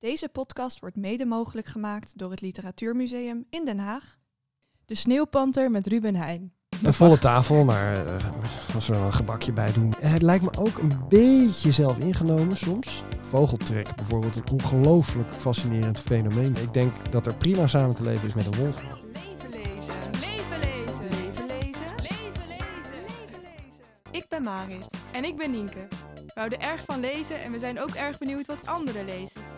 Deze podcast wordt mede mogelijk gemaakt door het Literatuurmuseum in Den Haag. De Sneeuwpanter met Ruben Heijn. Een volle tafel, maar eh, als we er een gebakje bij doen. Het lijkt me ook een beetje zelf ingenomen soms. Vogeltrek bijvoorbeeld, een ongelooflijk fascinerend fenomeen. Ik denk dat er prima samen te leven is met een wolf. Leven lezen. Leven lezen. Leven lezen. Leven lezen. Leven lezen. Ik ben Marit. En ik ben Nienke. We houden erg van lezen en we zijn ook erg benieuwd wat anderen lezen.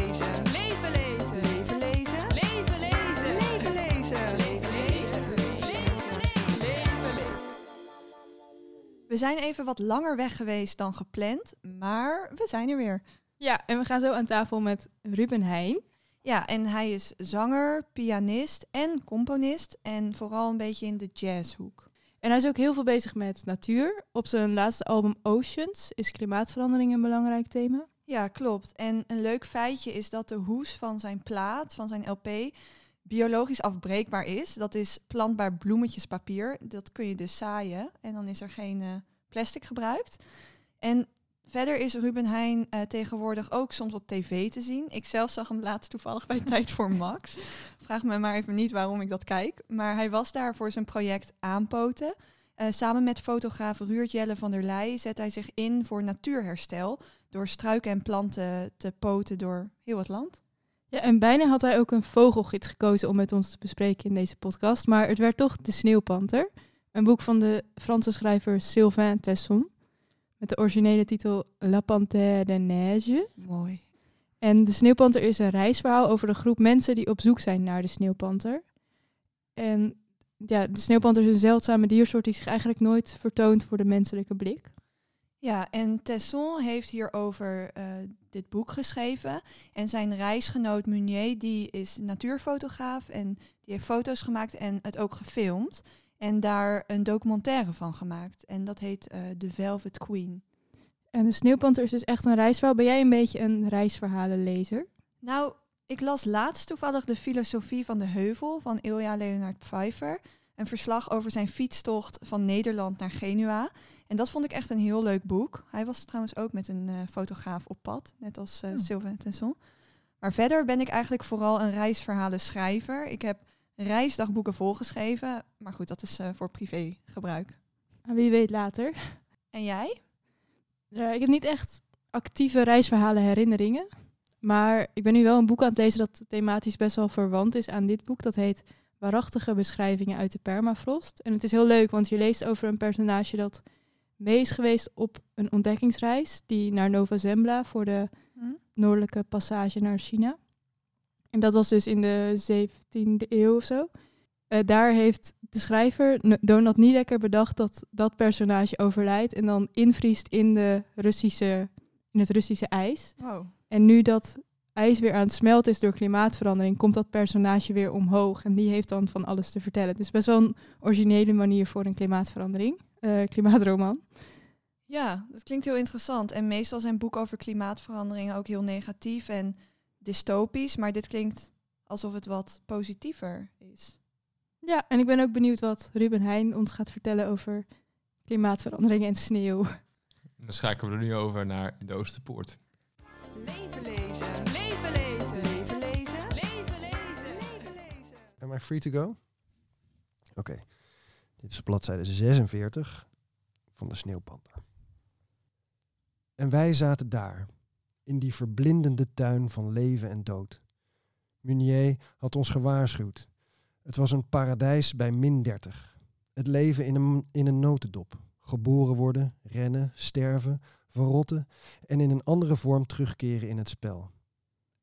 We zijn even wat langer weg geweest dan gepland, maar we zijn er weer. Ja, en we gaan zo aan tafel met Ruben Heijn. Ja, en hij is zanger, pianist en componist en vooral een beetje in de jazzhoek. En hij is ook heel veel bezig met natuur. Op zijn laatste album Oceans is klimaatverandering een belangrijk thema. Ja, klopt. En een leuk feitje is dat de hoes van zijn plaat, van zijn LP, biologisch afbreekbaar is. Dat is plantbaar bloemetjespapier. Dat kun je dus zaaien en dan is er geen eh, plastic gebruikt. En verder is Ruben Heijn eh, tegenwoordig ook soms op tv te zien. Ik zelf zag hem laatst toevallig bij Tijd voor Max. Vraag me maar even niet waarom ik dat kijk. Maar hij was daar voor zijn project Aanpoten. Eh, samen met fotograaf Ruurt Jelle van der Leij zet hij zich in voor natuurherstel door struiken en planten te poten door heel het land. Ja, en bijna had hij ook een vogelgids gekozen om met ons te bespreken in deze podcast. Maar het werd toch De Sneeuwpanter. Een boek van de Franse schrijver Sylvain Tesson. Met de originele titel La Panthère de Neige. Mooi. En De Sneeuwpanter is een reisverhaal over een groep mensen die op zoek zijn naar de sneeuwpanter. En ja, de sneeuwpanter is een zeldzame diersoort die zich eigenlijk nooit vertoont voor de menselijke blik. Ja, en Tesson heeft hierover eh dit boek geschreven. En zijn reisgenoot Munier, die is natuurfotograaf en die heeft foto's gemaakt en het ook gefilmd. En daar een documentaire van gemaakt. En dat heet eh The Velvet Queen. En de sneeuwpanter is dus echt een reisverhaal. Ben jij een beetje een reisverhalenlezer? Nou, ik las laatst toevallig de filosofie van de heuvel van Ilja Leonard Pfeiffer. Een verslag over zijn fietstocht van Nederland naar Genua. En dat vond ik echt een heel leuk boek. Hij was trouwens ook met een eh, fotograaf op pad, net als eh Oh. Sylvain Tesson. Maar verder ben ik eigenlijk vooral een reisverhalen schrijver. Ik heb reisdagboeken volgeschreven, maar goed, dat is eh, voor privé gebruik. Ah, Wie weet later. En jij? Ja, ik heb niet echt actieve reisverhalen herinneringen. Maar ik ben nu wel een boek aan het lezen dat thematisch best wel verwant is aan dit boek. Dat heet Waarachtige beschrijvingen uit de permafrost. En het is heel leuk, want je leest over een personage dat mee is geweest op een ontdekkingsreis. Die naar Nova Zembla voor de Hm? noordelijke passage naar China. En dat was dus in de 17e eeuw of zo. Eh, daar heeft de schrijver Donald Niedecker bedacht dat dat personage overlijdt en dan invriest in, de Russische, in het Russische ijs. Wow. En nu dat ijs weer aan het smelten is door klimaatverandering, komt dat personage weer omhoog. En die heeft dan van alles te vertellen. Dus best wel een originele manier voor een klimaatverandering. Eh, klimaatroman. Ja, dat klinkt heel interessant. En meestal zijn boeken over klimaatverandering ook heel negatief en dystopisch. Maar dit klinkt alsof het wat positiever is. Ja, en ik ben ook benieuwd wat Ruben Heijn ons gaat vertellen over klimaatverandering en sneeuw. Dan schakelen we er nu over naar de Oosterpoort. Leven lezen. Leven lezen. Leven lezen. Leven lezen. Leven lezen. Am I free to go? Oké. Dit is bladzijde 46 van de Sneeuwpanter. En wij zaten daar, in die verblindende tuin van leven en dood. Munier had ons gewaarschuwd. Het was een paradijs bij min 30. Het leven in een, in een notendop. Geboren worden, rennen, sterven, verrotten en in een andere vorm terugkeren in het spel.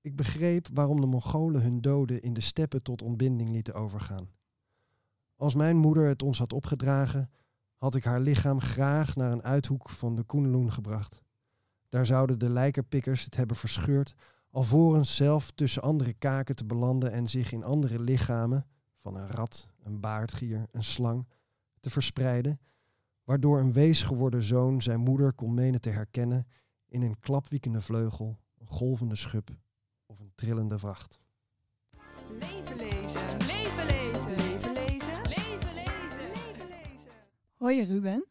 Ik begreep waarom de Mongolen hun doden in de steppen tot ontbinding lieten overgaan. Als mijn moeder het ons had opgedragen, had ik haar lichaam graag naar een uithoek van de Koenloen gebracht. Daar zouden de lijkerpikkers het hebben verscheurd, alvorens zelf tussen andere kaken te belanden en zich in andere lichamen, van een rat, een baardgier, een slang te verspreiden, waardoor een wees geworden zoon zijn moeder kon menen te herkennen in een klapwiekende vleugel, een golvende schub of een trillende vracht. Leven lezen. Hoi Ruben.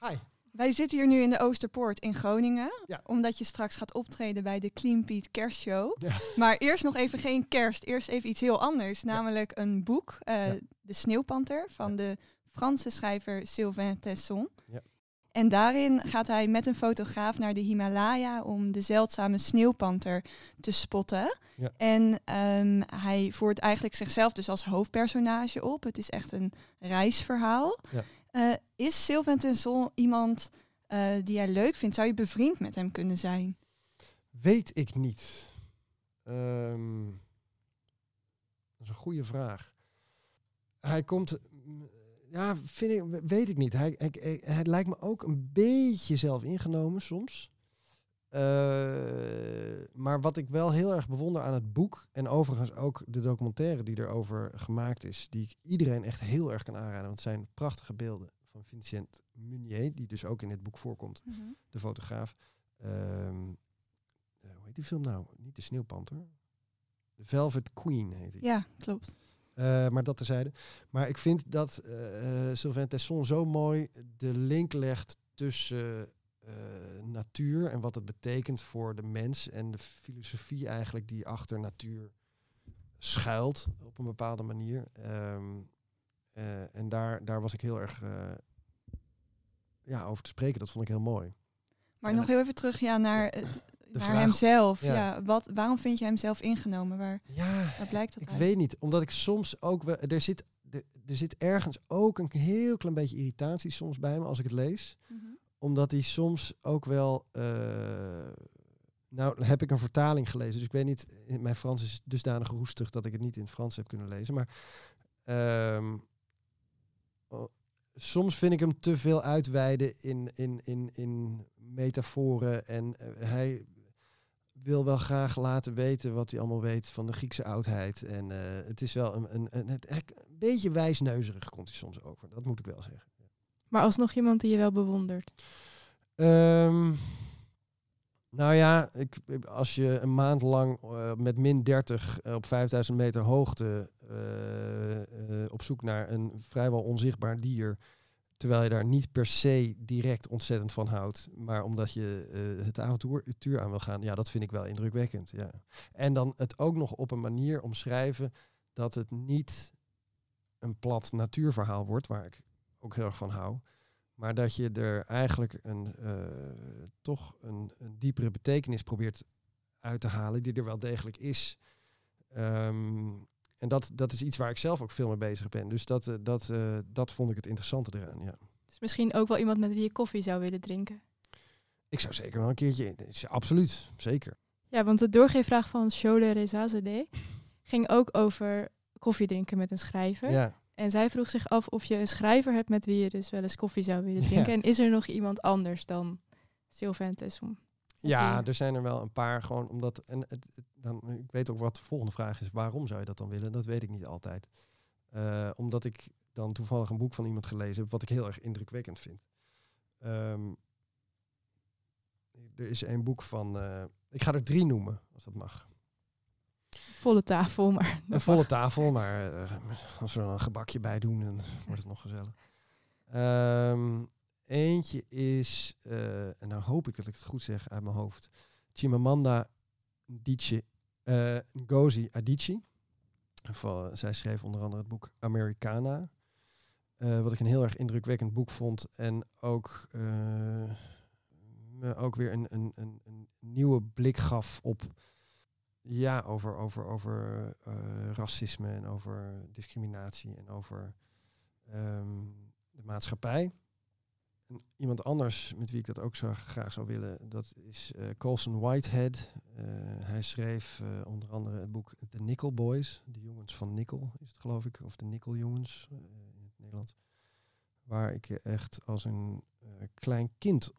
Hi. Wij zitten hier nu in de Oosterpoort in Groningen. Ja. Omdat je straks gaat optreden bij de Clean Pete Kerstshow. Ja. Maar eerst nog even geen kerst. Eerst even iets heel anders. Namelijk een boek. eh. De Sneeuwpanter van de Franse schrijver Sylvain Tesson. Ja. En daarin gaat hij met een fotograaf naar de Himalaya om de zeldzame sneeuwpanter te spotten. Ja. En ehm, hij voert eigenlijk zichzelf dus als hoofdpersonage op. Het is echt een reisverhaal. Ja. Eh, is Sylvain Tesson iemand eh, die jij leuk vindt? Zou je bevriend met hem kunnen zijn? Weet ik niet. Ehm, dat is een goede vraag. Hij komt, ja, vind ik, weet ik niet. Hij, hij, hij lijkt me ook een beetje zelf ingenomen soms. Eh, maar wat ik wel heel erg bewonder aan het boek, en overigens ook de documentaire die erover gemaakt is, die ik iedereen echt heel erg kan aanraden, want het zijn prachtige beelden van Vincent Munier, die dus ook in het boek voorkomt de fotograaf. Eh, hoe heet die film nou? Niet de Sneeuwpanter. The Velvet Queen heet die. Ja, klopt. Eh, maar dat terzijde. Maar ik vind dat Sylvain Tesson zo mooi de link legt tussen natuur en wat het betekent voor de mens en de filosofie eigenlijk die achter natuur schuilt op een bepaalde manier. Ehm, eh, en daar, daar was ik heel erg eh, ja, over te spreken. Dat vond ik heel mooi. Maar En nog heel even terug ja, naar, het, naar vraag- hemzelf. ja. Ja. wat, waarom vind je hem zelf ingenomen? Waar, Ja, waar blijkt dat Ik uit? weet niet, omdat ik soms ook wel. Er zit, er, er zit ergens ook een heel klein beetje irritatie soms bij me als ik het lees. Mhm. Omdat hij soms ook wel. eh, nou, heb ik een vertaling gelezen. Dus ik weet niet. Mijn Frans is dusdanig roestig dat ik het niet in het Frans heb kunnen lezen. Maar. ehm, soms vind ik hem te veel uitweiden in, in, in, in metaforen. En eh, hij wil wel graag laten weten wat hij allemaal weet van de Griekse oudheid. En eh, het is wel een, een, een, het- een beetje wijsneuzerig komt hij soms over. Dat moet ik wel zeggen. Maar alsnog iemand die je wel bewondert. Ehm, nou ja, ik, als je een maand lang eh, met min 30 op 5000 meter hoogte eh, eh, op zoek naar een vrijwel onzichtbaar dier, terwijl je daar niet per se direct ontzettend van houdt, maar omdat je eh, het avontuur aan wil gaan, ja, dat vind ik wel indrukwekkend. Ja. En dan het ook nog op een manier omschrijven dat het niet een plat natuurverhaal wordt, waar ik ook heel erg van hou. Maar dat je er eigenlijk een, eh, toch een, een diepere betekenis probeert uit te halen, die er wel degelijk is. Ehm, en dat, dat is iets waar ik zelf ook veel mee bezig ben. Dus dat, eh, dat, eh, dat vond ik het interessante eraan. Ja. Dus misschien ook wel iemand met wie je koffie zou willen drinken. Ik zou zeker wel een keertje. Absoluut, zeker. Ja, want de doorgeefvraag van Shole Rezazadeh ging ook over koffie drinken met een schrijver. Ja. En zij vroeg zich af of je een schrijver hebt met wie je dus wel eens koffie zou willen drinken. Ja. En is er nog iemand anders dan Sylvain Tesson? Ja, er zijn er wel een paar gewoon omdat. En het, het- dan, ik weet ook wat de volgende vraag is. Waarom zou je dat dan willen? Dat weet ik niet altijd. Eh, omdat ik dan toevallig een boek van iemand gelezen heb, wat ik heel erg indrukwekkend vind. Ehm, er is een boek van. eh, ik ga er drie noemen, als dat mag. Volle tafel, maar... Een volle mag. tafel, maar eh, als we er dan een gebakje bij doen, dan wordt het nog gezellig. Ehm, eentje is, eh, en nou hoop ik dat ik het goed zeg uit mijn hoofd, Chimamanda Adichie, eh, Ngozi Adichie. Van, zij schreef onder andere het boek Americana. wat ik een heel erg indrukwekkend boek vond. En ook, me ook weer een, een, een, een nieuwe blik gaf op ja, over, over, over eh, racisme en over discriminatie en over ehm, de maatschappij. En iemand anders met wie ik dat ook zo graag zou willen, dat is eh Colson Whitehead. Eh, hij schreef onder andere het boek The Nickel Boys, de jongens van Nickel is het geloof ik, of de Nickel jongens in het Nederlands. Waar ik echt als een klein kind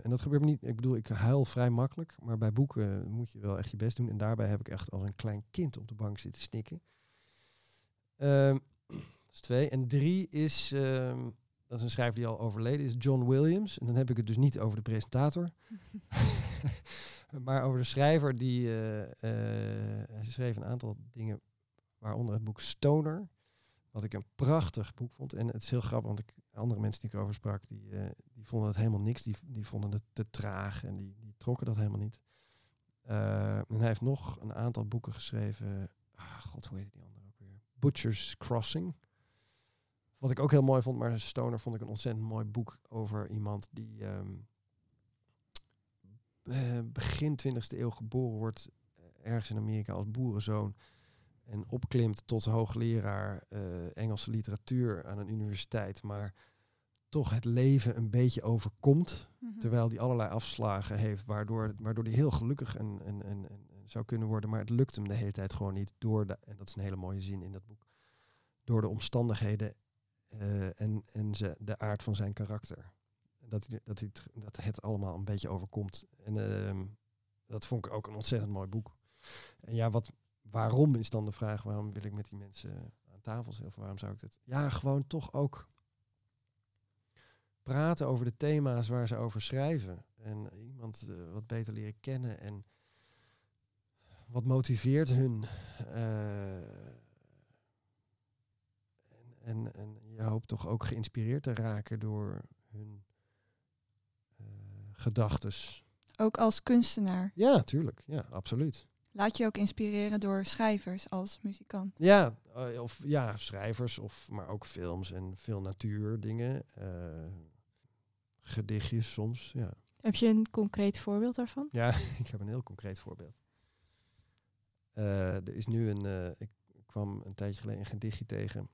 en dat gebeurt me niet. Ik bedoel, ik huil vrij makkelijk. Maar bij boeken moet je wel echt je best doen. En daarbij heb ik echt als een klein kind op de bank zitten snikken. Ehm, dat is twee. En drie is, ehm, dat is een schrijver die al overleden is, John Williams. En dan heb ik het dus niet over de presentator. maar over de schrijver die eh, eh, hij schreef een aantal dingen, waaronder het boek Stoner. Wat ik een prachtig boek vond. En het is heel grappig, want ik, andere mensen die ik erover sprak, die, eh, die vonden het helemaal niks. Die, die vonden het te traag en die, die trokken dat helemaal niet. Eh, en hij heeft nog een aantal boeken geschreven. Ah, god, hoe heet die andere ook weer? Butcher's Crossing. Wat ik ook heel mooi vond, maar Stoner vond ik een ontzettend mooi boek over iemand die ehm, eh, begin 20e eeuw geboren wordt, ergens in Amerika als boerenzoon. En opklimt tot hoogleraar eh, Engelse literatuur aan een universiteit, maar toch het leven een beetje overkomt. Mhm. Terwijl die allerlei afslagen heeft, waardoor, waardoor hij heel gelukkig en, en, en, en zou kunnen worden. Maar het lukt hem de hele tijd gewoon niet door de, en dat is een hele mooie zin in dat boek, door de omstandigheden eh, en, en ze, de aard van zijn karakter. Dat, dat, hij het, dat het allemaal een beetje overkomt. En ehm, dat vond ik ook een ontzettend mooi boek. En ja, wat, waarom is dan de vraag, waarom wil ik met die mensen aan tafel zitten? Of waarom zou ik het? Ja, gewoon toch ook praten over de thema's waar ze over schrijven. En iemand eh, wat beter leren kennen. En wat motiveert hun. eh, en, en, en je hoopt toch ook geïnspireerd te raken door hun eh gedachtes. Ook als kunstenaar. Ja, tuurlijk. Ja, absoluut. Laat je ook inspireren door schrijvers als muzikant. Ja, eh, of ja, schrijvers, of, maar ook films en veel natuurdingen. eh gedichtjes soms, ja. Heb je een concreet voorbeeld daarvan? Ja, ik heb een heel concreet voorbeeld. Eh, er is nu een, eh, ik kwam een tijdje geleden een gedichtje tegen.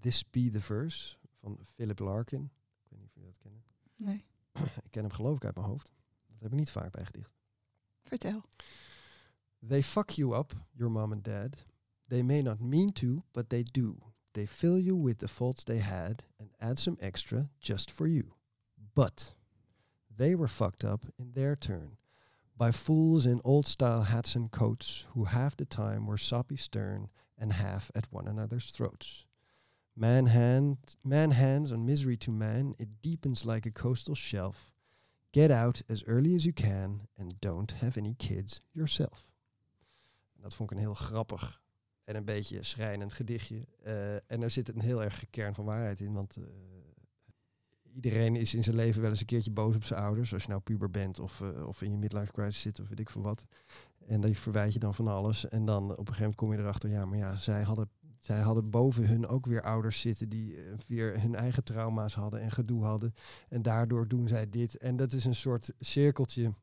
This Be the Verse van Philip Larkin. Ik weet niet of jullie dat kennen. Nee, ik ken hem geloof ik uit mijn hoofd. Dat heb ik niet vaak bij gedicht. vertel. They fuck you up, your mom and dad. They may not mean to, but they do. They fill you with the faults they had and add some extra just for you. But they were fucked up in their turn by fools in old style hats and coats who half the time were soppy stern and half at one another's throats. Man, hand, man hands on misery to man, it deepens like a coastal shelf. Get out as early as you can and don't have any kids yourself. Dat vond ik een heel grappig en een beetje schrijnend gedichtje. Eh, en er zit een heel erg kern van waarheid in, want eh, iedereen is in zijn leven wel eens een keertje boos op zijn ouders. Als je nou puber bent of, eh, of in je midlife crisis zit of weet ik veel wat. En die verwijt je dan van alles. En dan op een gegeven moment kom je erachter, ja, maar ja, zij hadden, zij hadden boven hun ook weer ouders zitten die weer hun eigen trauma's hadden en gedoe hadden. En daardoor doen zij dit. En dat is een soort cirkeltje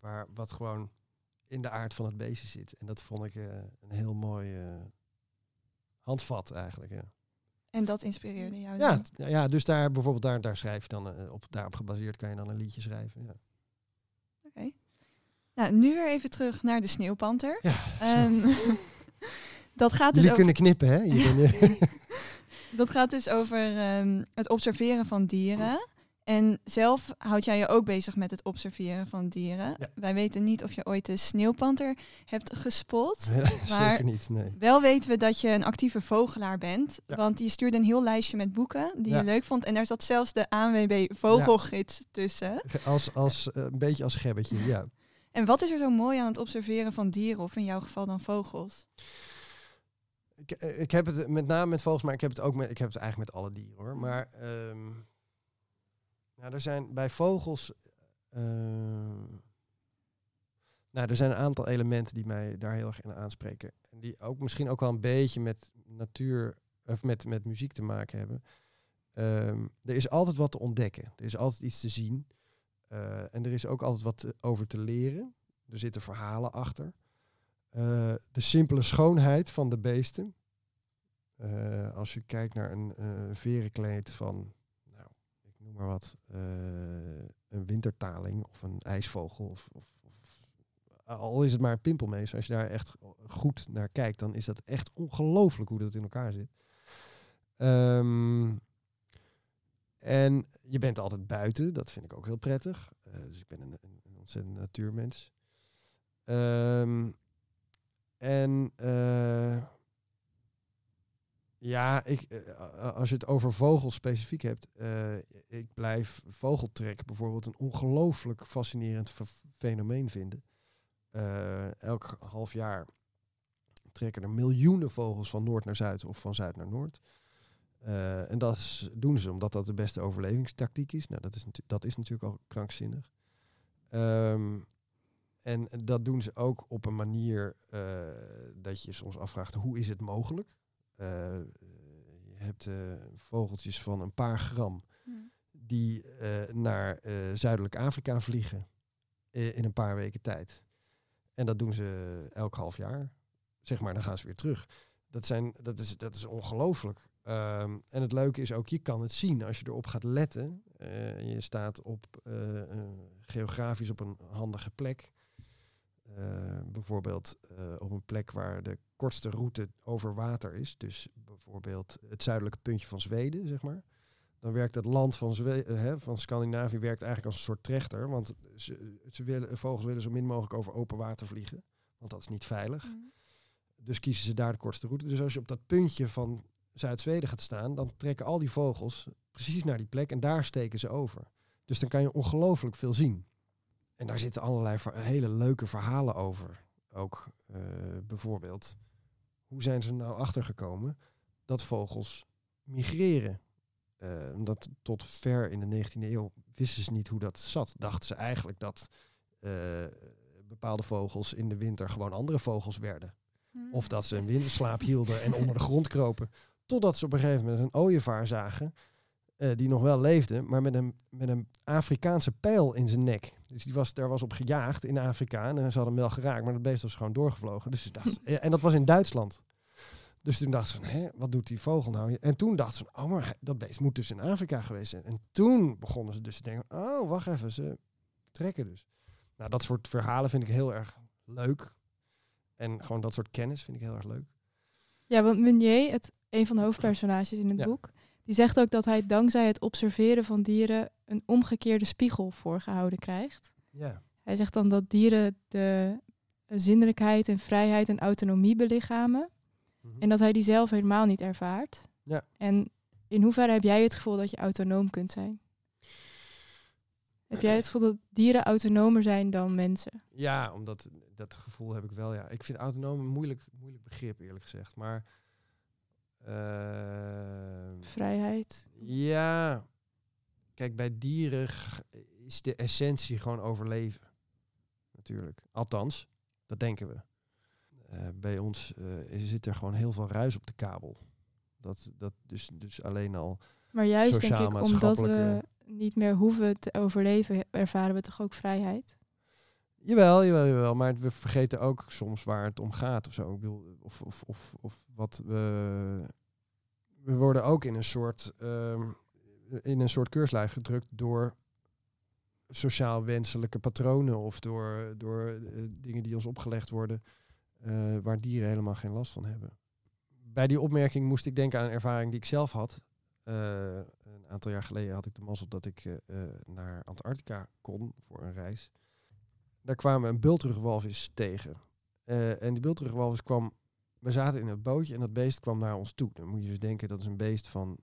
waar wat gewoon in de aard van het beestje zit. En dat vond ik eh, een heel mooi eh, handvat eigenlijk. Ja. En dat inspireerde jou. Ja, dan? ja, dus daar bijvoorbeeld daar, daar schrijf je dan eh, op daarop gebaseerd kan je dan een liedje schrijven. Ja. Oké. Nou, nu weer even terug naar de sneeuwpanter. Ja, Ehm, dat gaat dus Jullie over, kunnen knippen, hè? Dat gaat dus over ehm, het observeren van dieren. En zelf houd jij je ook bezig met het observeren van dieren. Ja. Wij weten niet of je ooit de sneeuwpanter hebt gespot. Maar- Zeker niet, nee. Wel weten we dat je een actieve vogelaar bent. Ja. Want je stuurde een heel lijstje met boeken die je leuk vond. En daar zat zelfs de ANWB vogelgids tussen. Als, als, eh, een beetje als gebbetje, ja. En wat is er zo mooi aan het observeren van dieren, of in jouw geval dan vogels? Ik, eh, ik heb het met name met vogels, maar ik heb het ook met, ik heb het eigenlijk met alle dieren hoor. Maar ehm, nou, er zijn bij vogels. ehm, nou, er zijn een aantal elementen die mij daar heel erg in aanspreken. En die ook misschien ook wel een beetje met natuur of met, met muziek te maken hebben. Ehm, er is altijd wat te ontdekken. Er is altijd iets te zien. Eh, en er is ook altijd wat over te leren. Er zitten verhalen achter. Eh, de simpele schoonheid van de beesten. Eh, als je kijkt naar een eh verenkleed van, maar wat, eh, een wintertaling of een ijsvogel. Of, of, of, al is het maar een pimpelmees. Als je daar echt goed naar kijkt, dan is dat echt ongelooflijk hoe dat in elkaar zit. Ehm, en je bent altijd buiten, dat vind ik ook heel prettig. Eh, dus ik ben een, een, ontzettend natuurmens. Ehm, en eh, Ja, ik, eh, als je het over vogels specifiek hebt, eh, ik blijf vogeltrek bijvoorbeeld een ongelooflijk fascinerend fe- fenomeen vinden. Eh, elk half jaar trekken er miljoenen vogels van noord naar zuid of van zuid naar noord. En dat doen ze omdat dat de beste overlevingstactiek is. Nou, dat is, dat is natuurlijk al krankzinnig. Ehm, en dat doen ze ook op een manier dat je soms afvraagt, hoe is het mogelijk? Eh, je hebt eh, vogeltjes van een paar gram Hm. die eh, naar eh, Zuidelijk Afrika vliegen eh, in een paar weken tijd. En dat doen ze elk half jaar. Zeg maar, dan gaan ze weer terug. Dat, zijn, dat, is, dat is ongelooflijk. Ehm, en het leuke is ook, je kan het zien als je erop gaat letten. eh, en je staat op, eh, eh, geografisch op een handige plek. Eh, bijvoorbeeld eh, op een plek waar de kortste route over water is. Dus bijvoorbeeld het zuidelijke puntje van Zweden, zeg maar. Dan werkt het land van, Zwe eh, hè, van Scandinavië werkt eigenlijk als een soort trechter. Want ze, ze willen, vogels willen zo min mogelijk over open water vliegen. Want dat is niet veilig. Hm. Dus kiezen ze daar de kortste route. Dus als je op dat puntje van Zuid-Zweden gaat staan, dan trekken al die vogels precies naar die plek en daar steken ze over. Dus dan kan je ongelooflijk veel zien. En daar zitten allerlei hele leuke verhalen over. Ook eh, bijvoorbeeld, hoe zijn ze nou achtergekomen dat vogels migreren? Eh, omdat tot ver in de 19e eeuw wisten ze niet hoe dat zat. Dachten ze eigenlijk dat eh, bepaalde vogels in de winter gewoon andere vogels werden. Hm. Of dat ze een winterslaap hielden en onder de grond kropen. Totdat ze op een gegeven moment een ooievaar zagen. die nog wel leefde, maar met een, met een Afrikaanse pijl in zijn nek. Dus die was, daar was op gejaagd in Afrika. En ze hadden hem wel geraakt, maar dat beest was gewoon doorgevlogen. Dus ze dachten, en dat was in Duitsland. Dus toen dachten ze van, Hé, wat doet die vogel nou? En toen dachten ze van, oh, maar dat beest moet dus in Afrika geweest zijn. En toen begonnen ze dus te denken, oh, wacht even, ze trekken dus. Nou, dat soort verhalen vind ik heel erg leuk. En gewoon dat soort kennis vind ik heel erg leuk. Ja, want Meunier, het, een van de hoofdpersonages in het Ja. boek, die zegt ook dat hij dankzij het observeren van dieren een omgekeerde spiegel voorgehouden krijgt. Ja. Hij zegt dan dat dieren de zinnelijkheid en vrijheid en autonomie belichamen en dat hij die zelf helemaal niet ervaart. Ja. En in hoeverre heb jij het gevoel dat je autonoom kunt zijn? Heb jij het gevoel dat dieren autonomer zijn dan mensen? Ja, omdat dat gevoel heb ik wel. Ja. Ik vind autonoom een moeilijk, moeilijk begrip, eerlijk gezegd. Maar Vrijheid. ja, kijk, bij dieren is de essentie gewoon overleven. Natuurlijk. Althans, dat denken we. Eh, bij ons eh, zit er gewoon heel veel ruis op de kabel. Dat, dat dus, dus alleen al. Maar juist denk ik, omdat we niet meer hoeven te overleven, ervaren we toch ook vrijheid? Jawel, jawel, jawel. Maar we vergeten ook soms waar het om gaat of zo. Ik bedoel, of, of, of, of wat we. We worden ook in een soort. ehm, in een soort keurslijf gedrukt door sociaal wenselijke patronen of door, door eh, dingen die ons opgelegd worden, eh, waar dieren helemaal geen last van hebben. Bij die opmerking moest ik denken aan een ervaring die ik zelf had. Eh, een aantal jaar geleden had ik de mazzel dat ik naar Antarctica kon voor een reis daar kwamen een bultrugwalvis tegen. En die bultrugwalvis kwam... We zaten in het bootje en dat beest kwam naar ons toe. Dan moet je dus denken, dat is een beest van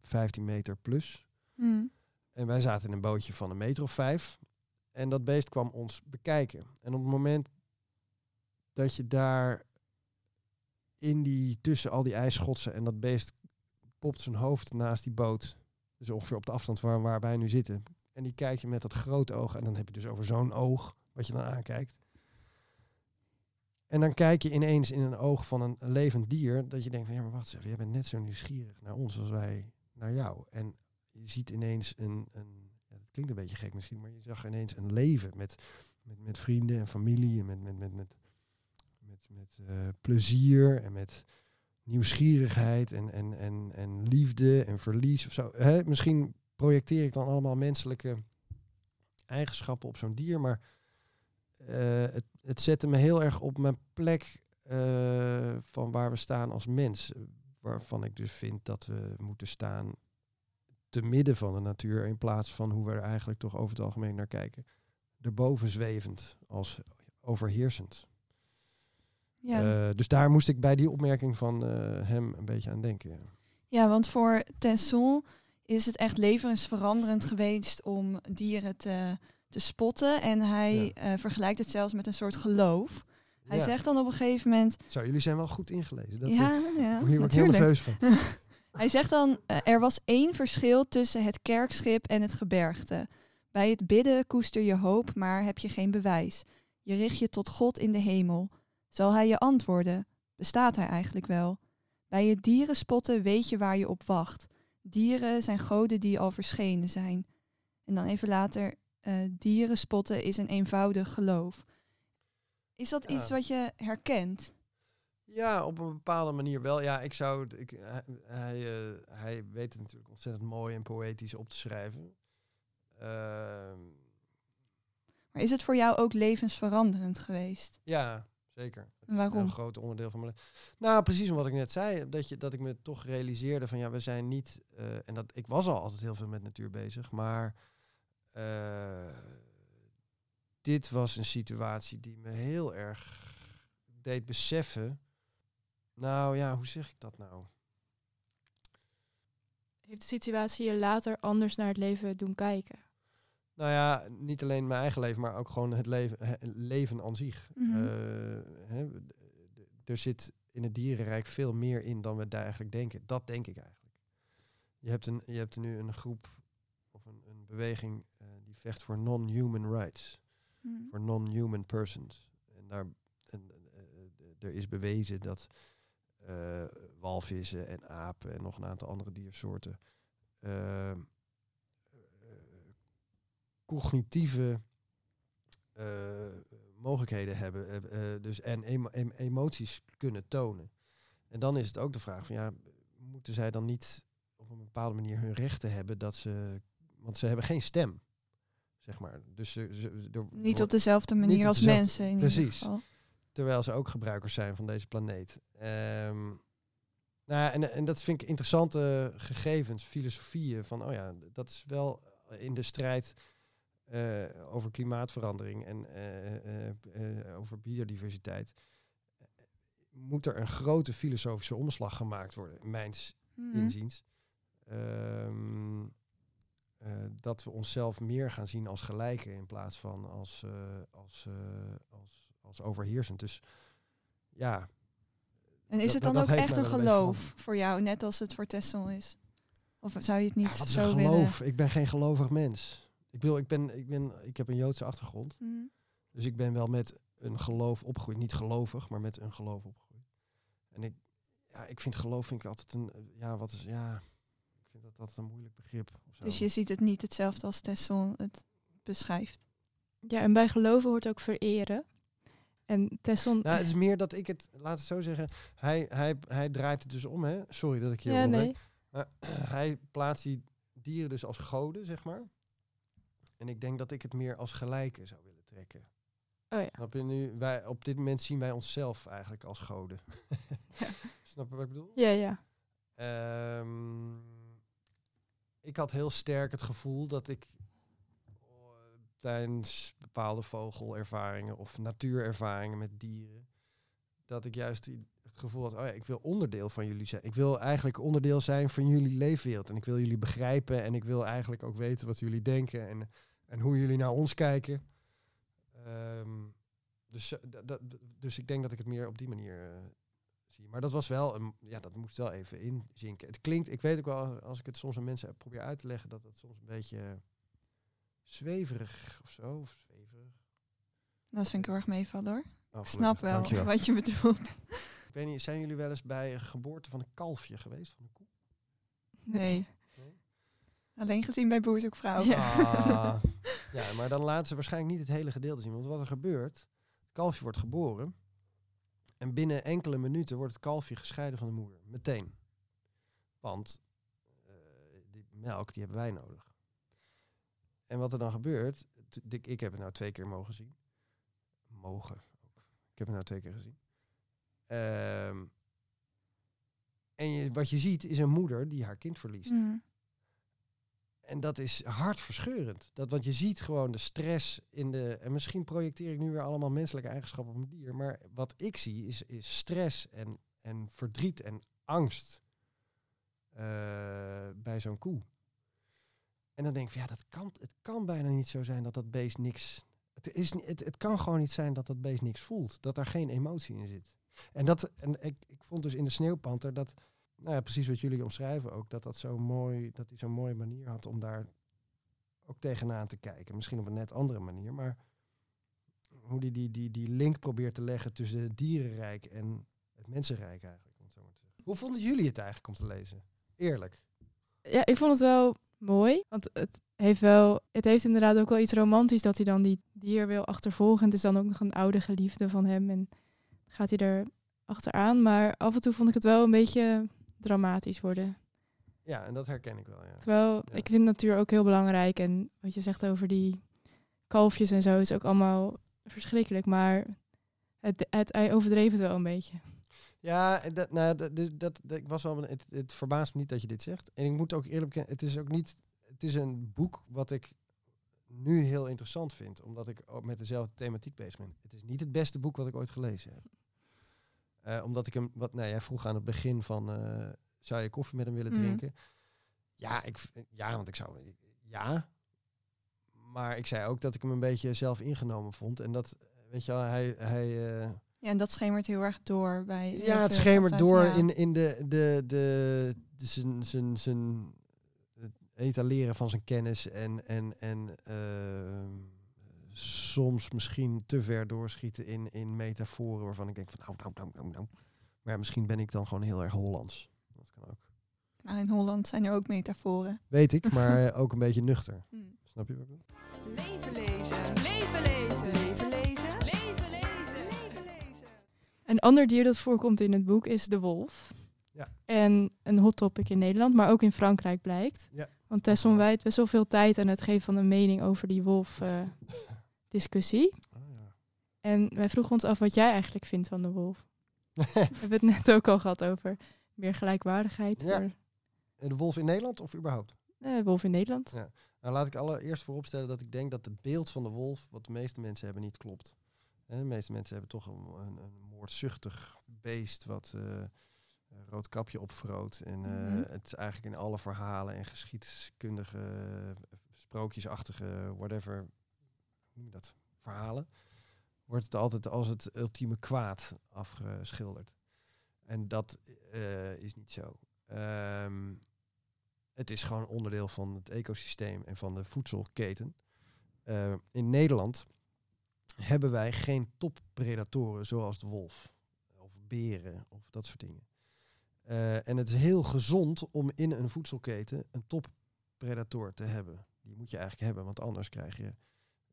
15 meter plus. Hm. En wij zaten in een bootje van een meter of vijf. En dat beest kwam ons bekijken. En op het moment dat je daar in die, tussen al die ijsschotsen en dat beest popt zijn hoofd naast die boot. Dus ongeveer op de afstand waar, waar wij nu zitten. En die kijkt je met dat grote oog. En dan heb je dus over zo'n oog wat je dan aankijkt. En dan kijk je ineens in een oog van een, levend dier. Dat je denkt ja, maar wacht even. Jij bent net zo nieuwsgierig naar ons als wij naar jou. En je ziet ineens een, een ja, dat klinkt een beetje gek misschien, maar je zag ineens een leven met, met, met vrienden en familie en met, met, met, met, met, met eh, plezier en met nieuwsgierigheid en, en, en, en liefde en verlies of zo. Misschien projecteer ik dan allemaal menselijke eigenschappen op zo'n dier, maar het, het zette me heel erg op mijn plek eh, van waar we staan als mens. Waarvan ik dus vind dat we moeten staan te midden van de natuur in plaats van hoe we er eigenlijk toch over het algemeen naar kijken. Erboven zwevend als overheersend. Ja. Eh, dus daar moest ik bij die opmerking van eh, hem een beetje aan denken. ja. ja, want voor Tesson is het echt levensveranderend geweest om dieren te, te spotten. En hij eh, vergelijkt het zelfs met een soort geloof. Hij Ja. zegt dan op een gegeven moment... Zo, jullie zijn wel goed ingelezen. Dat, ja, eh, ja, hier word ik heel nerveus van. Hij zegt dan, eh, er was één verschil tussen het kerkschip en het gebergte. Bij het bidden koester je hoop, maar heb je geen bewijs. Je richt je tot God in de hemel. Zal hij je antwoorden? Bestaat hij eigenlijk wel? Bij het dieren spotten weet je waar je op wacht. Dieren zijn goden die al verschenen zijn. En dan even later, eh, dieren spotten is een eenvoudig geloof. Is dat Ja. iets wat je herkent? Ja, op een bepaalde manier wel. Ja, ik zou. Ik, hij, hij, eh, hij weet het natuurlijk ontzettend mooi en poëtisch op te schrijven. Ehm, Maar is het voor jou ook levensveranderend geweest? ja, zeker. En waarom? Een groot onderdeel van mijn leven. Nou, precies om wat ik net zei. Dat, je, dat ik me toch realiseerde van ja, we zijn niet. eh, en dat ik was al altijd heel veel met natuur bezig. Maar dit was een situatie die me heel erg deed beseffen. Nou ja, hoe zeg ik dat nou? Heeft de situatie je later anders naar het leven doen kijken? Nou ja, niet alleen mijn eigen leven, maar ook gewoon het leven, leven aan zich. Mhm. Eh, er zit in het dierenrijk veel meer in dan we daar eigenlijk denken. Dat denk ik eigenlijk. Je hebt, een, je hebt nu een groep of een, een beweging eh, vecht voor non-human rights. Hmm. voor non-human persons. En daar en, eh, eh, er is bewezen dat eh, walvissen en apen en nog een aantal andere diersoorten eh, eh, cognitieve mogelijkheden hebben, dus en emo- em- emoties kunnen tonen. En dan is het ook de vraag van ja, moeten zij dan niet op een bepaalde manier hun rechten hebben dat ze, want ze hebben geen stem, zeg maar. Dus ze, ze, er Niet op dezelfde manier op als dezelfde- mensen in precies. geval. terwijl ze ook gebruikers zijn van deze planeet. Ehm, nou, ja, en, en dat vind ik interessante gegevens, filosofieën van, oh ja, dat is wel in de strijd eh, over klimaatverandering en eh, eh, over biodiversiteit. Moet er een grote filosofische omslag gemaakt worden, mijns Mhm. inziens. Ehm, eh, dat we onszelf meer gaan zien als gelijken in plaats van als, eh, als, eh, als, als overheersend. Dus ja, En is dat- het dan dat ook echt een geloof voor jou, net als het voor Tessel is? Of zou je het niet ja, zo willen? geloof? Ik ben geen gelovig mens. Ik, bedoel, ik, ben, ik, ben, ik heb een Joodse achtergrond. Mhm. Dus ik ben wel met een geloof opgegroeid. Niet gelovig, maar met een geloof opgegroeid. En ik, ja, ik vind geloof vind ik altijd een, eh, ja, wat is, ja, vind dat dat een moeilijk begrip. Of zo. Dus je ziet het niet hetzelfde als Tessel het beschrijft. Ja, en bij geloven hoort ook vereren. En Tesson... Nou, het is meer dat ik het, laat het zo zeggen, hij, hij, hij draait het dus om, hè. Sorry dat ik je ja, nee. Maar hij plaatst die dieren dus als goden, zeg maar. En ik denk dat ik het meer als gelijke zou willen trekken. Oh ja. Snap je nu? Wij, op dit moment zien wij onszelf eigenlijk als goden. Snap je wat ik bedoel? Ja, ja. Ehm, ik had heel sterk het gevoel dat ik eh, tijdens bepaalde vogelervaringen of natuurervaringen met dieren, dat ik juist het gevoel had, oh ja, ik wil onderdeel van jullie zijn. Ik wil eigenlijk onderdeel zijn van jullie leefwereld. En ik wil jullie begrijpen en ik wil eigenlijk ook weten wat jullie denken en, en hoe jullie naar ons kijken. Ehm, dus, eh, dus ik denk dat ik het meer op die manier eh, zie. Maar dat was wel, een, ja, dat moest wel even inzinken. Het klinkt, ik weet ook wel, als ik het soms aan mensen probeer uit te leggen, dat het soms een beetje zweverig of zo. Of zweverig. Dat vind ik heel erg meevallen hoor. Oh, Ik snap wel dankjewel. wat je bedoelt. Ik weet niet, zijn jullie wel eens bij een geboorte van een kalfje geweest? Van een koe? Nee. Nee? Alleen gezien bij Boer zoekt vrouw. Ah, ja, maar dan laten ze waarschijnlijk niet het hele gedeelte zien. Want wat er gebeurt, het kalfje wordt geboren. En binnen enkele minuten wordt het kalfje gescheiden van de moeder. Meteen. Want eh, die melk, die hebben wij nodig. En wat er dan gebeurt, ik, heb het nou twee keer mogen zien. Mogen ook. Ik heb het nou twee keer gezien. Ehm, en wat je ziet is een moeder die haar kind verliest. Mhm. En dat is hartverscheurend. Dat, want je ziet gewoon de stress in de. En misschien projecteer ik nu weer allemaal menselijke eigenschappen op een dier. Maar wat ik zie is, is stress en, en verdriet en angst eh, bij zo'n koe. En dan denk ik, ja, dat kan, het kan bijna niet zo zijn dat dat beest niks. Het, is, het, het kan gewoon niet zijn dat dat beest niks voelt. Dat daar geen emotie in zit. En, dat, en ik, ik vond dus in de sneeuwpanter dat, nou ja, precies wat jullie omschrijven ook, dat dat zo mooi, dat hij zo'n mooie manier had om daar ook tegenaan te kijken. Misschien op een net andere manier, maar hoe die, die, die, die link probeert te leggen tussen het dierenrijk en het mensenrijk eigenlijk. Zo. Hoe vonden jullie het eigenlijk om te lezen? Eerlijk. Ja, ik vond het wel mooi. Want het heeft wel, het heeft inderdaad ook wel iets romantisch dat hij dan die dier wil achtervolgen. Het is dan ook nog een oude geliefde van hem en gaat hij er achteraan. Maar af en toe vond ik het wel een beetje dramatisch worden. Ja, en dat herken ik wel, ja. Terwijl Ja. ik vind natuur ook heel belangrijk. En wat je zegt over die kalfjes en zo is ook allemaal verschrikkelijk. Maar het, het, hij overdreef het wel een beetje. Ja, en dat, nou, dat, dat, dat, dat- ik was wel, het, het verbaast me niet dat je dit zegt. En ik moet ook eerlijk bekennen, het is ook niet, het is een boek wat ik nu heel interessant vind, omdat ik ook met dezelfde thematiek bezig ben. Het is niet het beste boek wat ik ooit gelezen heb. Eh, omdat ik hem, wat, nou, jij vroeg aan het begin van, eh, zou je koffie met hem willen Mhm. drinken? Ja, ik, ja, want ik zou, ja. Maar ik zei ook dat ik hem een beetje zelf ingenomen vond. En dat, weet je wel, hij, hij eh, Ja, en dat schemert heel erg door bij. ja, het schemert door ja. in, in de, de, de, de, zijn, zijn, zijn het etaleren van zijn kennis en, en, en ehm, soms misschien te ver doorschieten in, in metaforen waarvan ik denk van nou, nou, nou, nou, nou. Maar ja, misschien ben ik dan gewoon heel erg Hollands. Dat kan ook. Nou, in Holland zijn er ook metaforen. Weet ik, maar eh, ook een beetje nuchter. Hm. Snap je wat ik bedoel? Leven lezen. Leven lezen. Leven lezen. Leven lezen. Leven lezen. Een ander dier dat voorkomt in het boek is de wolf. Ja. En een hot topic in Nederland, maar ook in Frankrijk blijkt. Ja. Want Tesson wijdt best wel veel tijd aan het geven van een mening over die wolf-discussie. Ah, ja. en wij vroegen ons af wat jij eigenlijk vindt van de wolf. We hebben het net ook al gehad over meer gelijkwaardigheid Ja. voor de wolf in Nederland of überhaupt? de wolf in Nederland. Ja. Nou, laat ik allereerst vooropstellen dat ik denk dat het beeld van de wolf, wat de meeste mensen hebben, niet klopt. De meeste mensen hebben toch een, een, een moordzuchtig beest wat eh, een rood kapje opvroot. En eh, Mhm. het is eigenlijk in alle verhalen en geschiedkundige, eh, sprookjesachtige, whatever, noem je dat, verhalen, wordt het altijd als het ultieme kwaad afgeschilderd. En dat eh, is niet zo. Ehm, het is gewoon onderdeel van het ecosysteem en van de voedselketen. Eh, in Nederland hebben wij geen toppredatoren zoals de wolf of beren of dat soort dingen. Eh, en het is heel gezond om in een voedselketen een toppredator te hebben. Die moet je eigenlijk hebben, want anders krijg je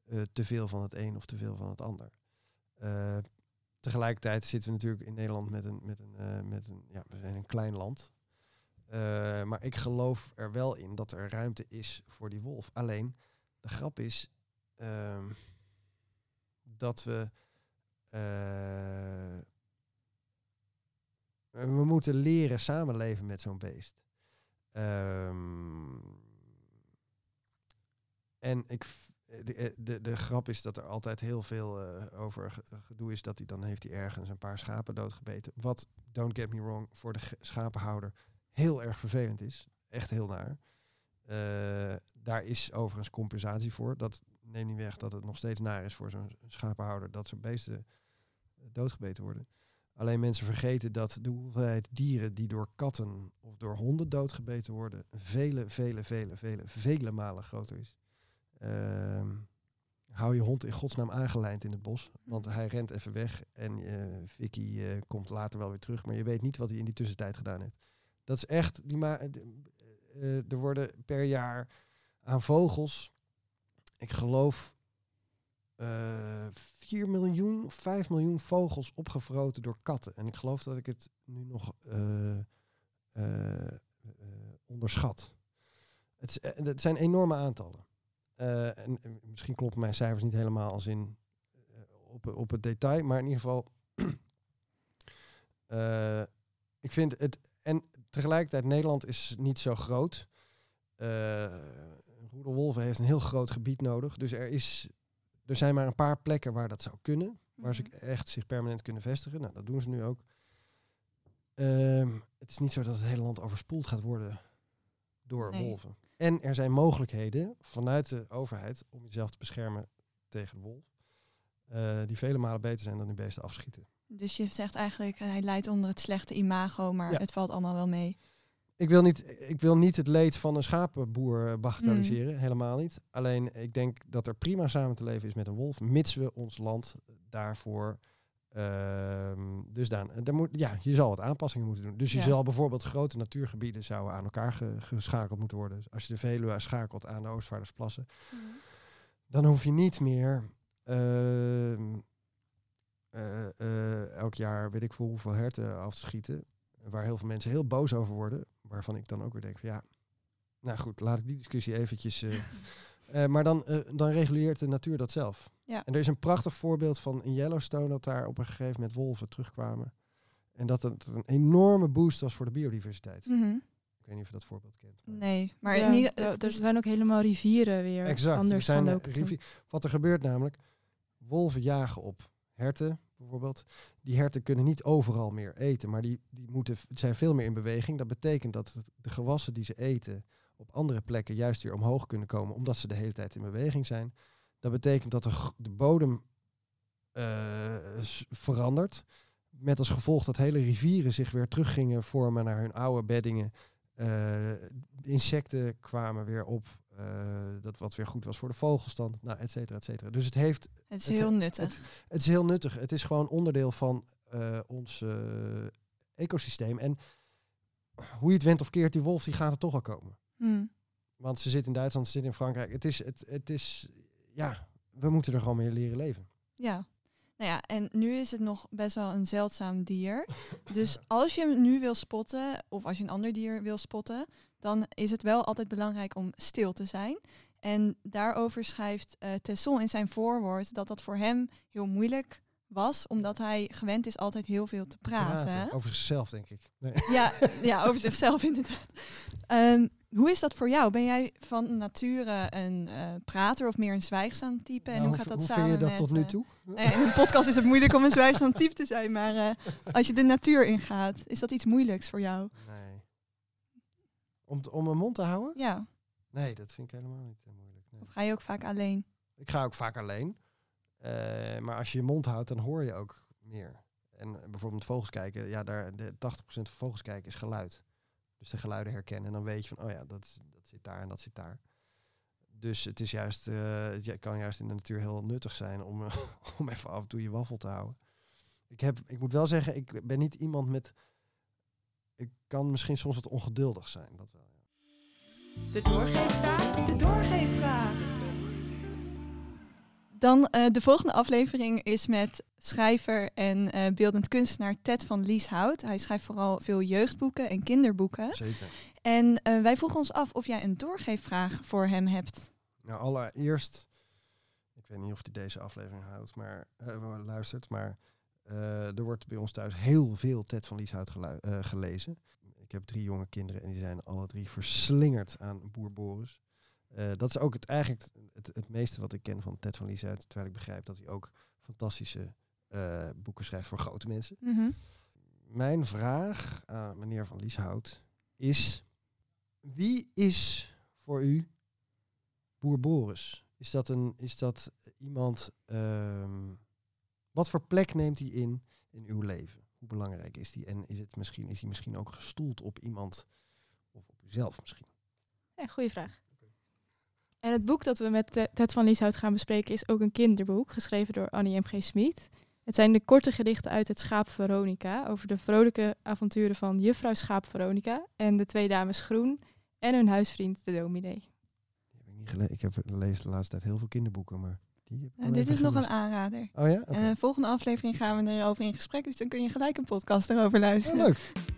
eh, te veel van het een of te veel van het ander. Eh, tegelijkertijd zitten we natuurlijk in Nederland met een, met een, eh, met een ja, we zijn een klein land. Maar ik geloof er wel in dat er ruimte is voor die wolf. Alleen, de grap is ehm, dat we... we moeten leren samenleven met zo'n beest. Ehm, en ik, de, eh, de, de grap is dat er altijd heel veel eh, over ge- gedoe is dat hij dan heeft hij ergens een paar schapen doodgebeten. Wat, don't get me wrong, voor de schapenhouder heel erg vervelend is. Echt heel naar. Eh, daar is overigens compensatie voor. Dat neemt niet weg dat het nog steeds naar is voor zo'n schapenhouder dat zo'n beesten eh, doodgebeten worden. Alleen mensen vergeten dat de hoeveelheid dieren die door katten of door honden doodgebeten worden, vele, vele, vele, vele, vele malen groter is. Ehm, hou je hond in godsnaam aangelijnd in het bos, want hij rent even weg en eh, Vicky eh, komt later wel weer terug, maar je weet niet wat hij in die tussentijd gedaan heeft. Dat is echt, die ma eh, er worden per jaar aan vogels, ik geloof eh 4 miljoen of 5 miljoen vogels opgevroten door katten. En ik geloof dat ik het nu nog onderschat. Het zijn enorme aantallen. Eh, en, en misschien kloppen mijn cijfers niet helemaal als in eh, op, op het detail, maar in ieder geval. eh, ik vind het. En tegelijkertijd, Nederland is niet zo groot. Roedelwolven heeft een heel groot gebied nodig. Dus er, is, er zijn maar een paar plekken waar dat zou kunnen. Waar ze Mhm. echt zich permanent kunnen vestigen. Nou, dat doen ze nu ook. Ehm, het is niet zo dat het hele land overspoeld gaat worden door Nee. wolven. En er zijn mogelijkheden vanuit de overheid om jezelf te beschermen tegen de wolf. eh, die vele malen beter zijn dan die beesten afschieten. Dus je zegt eigenlijk, eh, hij leidt onder het slechte imago, maar Ja. het valt allemaal wel mee. Ik wil, niet, ik wil niet het leed van een schapenboer eh, bagatelliseren, Mm. helemaal niet. Alleen ik denk dat er prima samen te leven is met een wolf, mits we ons land daarvoor. Ehm dus dan, daar moet, ja, je zal wat aanpassingen moeten doen. Dus je Ja. zal bijvoorbeeld grote natuurgebieden zouden aan elkaar ge- geschakeld moeten worden. Dus als je de Veluwe schakelt aan de Oostvaardersplassen, dan hoef je niet meer ehm, eh, eh, elk jaar weet ik veel hoeveel herten af te schieten. Waar heel veel mensen heel boos over worden. Waarvan ik dan ook weer denk van ja, nou goed, laat ik die discussie eventjes... eh, maar dan, eh, dan reguleert de natuur dat zelf. Ja. En er is een prachtig voorbeeld van in Yellowstone dat daar op een gegeven moment wolven terugkwamen. En dat het een enorme boost was voor de biodiversiteit. Mhm. Ik weet niet of je dat voorbeeld kent. maar- Nee, maar Ja, in ieder- ja, het er zijn ook helemaal rivieren weer Exact. er zijn eh, lopen. toen. rivi- Wat er gebeurt namelijk, wolven jagen op herten bijvoorbeeld. Die herten kunnen niet overal meer eten, maar die, die moeten, zijn veel meer in beweging. Dat betekent dat de gewassen die ze eten op andere plekken juist weer omhoog kunnen komen, omdat ze de hele tijd in beweging zijn. Dat betekent dat de, bodem eh, verandert. Met als gevolg dat hele rivieren zich weer terug gingen vormen naar hun oude beddingen. Eh, insecten kwamen weer op. eh, dat wat weer goed was voor de vogelstand. Nou, et cetera, et cetera. Dus het heeft het is het- heel nuttig. het is heel nuttig. Het is gewoon onderdeel van ons ecosysteem. En hoe je het went of keert, die wolf die gaat er toch al komen. Hm. Want ze zit in Duitsland, ze zit in Frankrijk. Het is, het, het is, ja, we moeten er gewoon mee leren leven. Ja. Nou ja, en nu is het nog best wel een zeldzaam dier. Dus als je hem nu wil spotten, of als je een ander dier wil spotten, dan is het wel altijd belangrijk om stil te zijn. En daarover schrijft eh Tesson in zijn voorwoord dat dat voor hem heel moeilijk was, omdat hij gewend is altijd heel veel te praten. Over zichzelf, denk ik. Nee. Ja, ja, over zichzelf inderdaad. Ehm, hoe is dat voor jou? Ben jij van nature een eh, prater of meer een zwijgzaam type? En Nou, hoe gaat dat hoe samen vind je dat met, tot nu eh, toe? ja, in een podcast is het moeilijk om een zwijgzaam type te zijn, maar eh, als je de natuur ingaat, is dat iets moeilijks voor jou? Nee. Om, om mijn mond te houden? Ja, Nee, dat vind ik helemaal niet eh, moeilijk. Nee. of ga je ook vaak alleen? Ik ga ook vaak alleen. Eh, maar als je je mond houdt, dan hoor je ook meer. En eh, bijvoorbeeld vogels kijken, ja, daar, de 80% van vogels kijken is geluid. Dus de geluiden herkennen. En dan weet je van, oh ja, dat, dat zit daar en dat zit daar. Dus het is juist, eh, het kan juist in de natuur heel nuttig zijn om, om even af en toe je waffel te houden. Ik, heb, ik moet wel zeggen, ik ben niet iemand met. Ik kan misschien soms wat ongeduldig zijn. Dat wel. De doorgeefvraag. De doorgeefvraag. Dan eh, de volgende aflevering is met schrijver en eh, beeldend kunstenaar Ted van Lieshout. Hij schrijft vooral veel jeugdboeken en kinderboeken. Zeker. En eh, wij vroegen ons af of jij een doorgeefvraag voor hem hebt. Nou, allereerst, ik weet niet of hij deze aflevering houdt, maar luistert, maar er wordt bij ons thuis heel veel Ted van Lieshout gelezen. Ik heb drie jonge kinderen en die zijn alle drie verslingerd aan Boer Boris. Eh, dat is ook het, eigenlijk het, het meeste wat ik ken van Ted van Lieshout, terwijl ik begrijp dat hij ook fantastische eh, boeken schrijft voor grote mensen. Mijn vraag aan meneer Van Lieshout is: wie is voor u Boer Boris? Is dat, een, is dat iemand. ehm, wat voor plek neemt hij in in uw leven? Hoe belangrijk is die? En is, het misschien, is hij misschien ook gestoeld op iemand of op uzelf misschien? Ja, goeie vraag. En het boek dat we met eh, Ted van Lieshout gaan bespreken is ook een kinderboek, geschreven door Annie M.G. Smit. Het zijn de korte gedichten uit het Schaap Veronica, over de vrolijke avonturen van juffrouw Schaap Veronica en de twee dames Groen en hun huisvriend de dominee. Die heb ik niet gelezen. Ik heb lees de laatste tijd heel veel kinderboeken, maar die heb ik Eh, dit is nog een aanrader. Oh ja? En in de volgende aflevering gaan we erover in gesprek, dus dan kun je gelijk een podcast erover luisteren. Oh, leuk.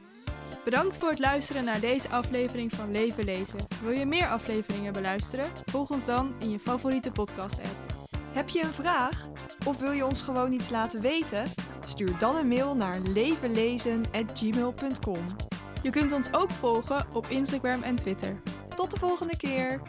Bedankt voor het luisteren naar deze aflevering van Leven Lezen. Wil je meer afleveringen beluisteren? Volg ons dan in je favoriete podcast-app. Heb je een vraag? Of wil je ons gewoon iets laten weten? Stuur dan een mail naar levenlezen.gmail.com. Je kunt ons ook volgen op Instagram en Twitter. Tot de volgende keer!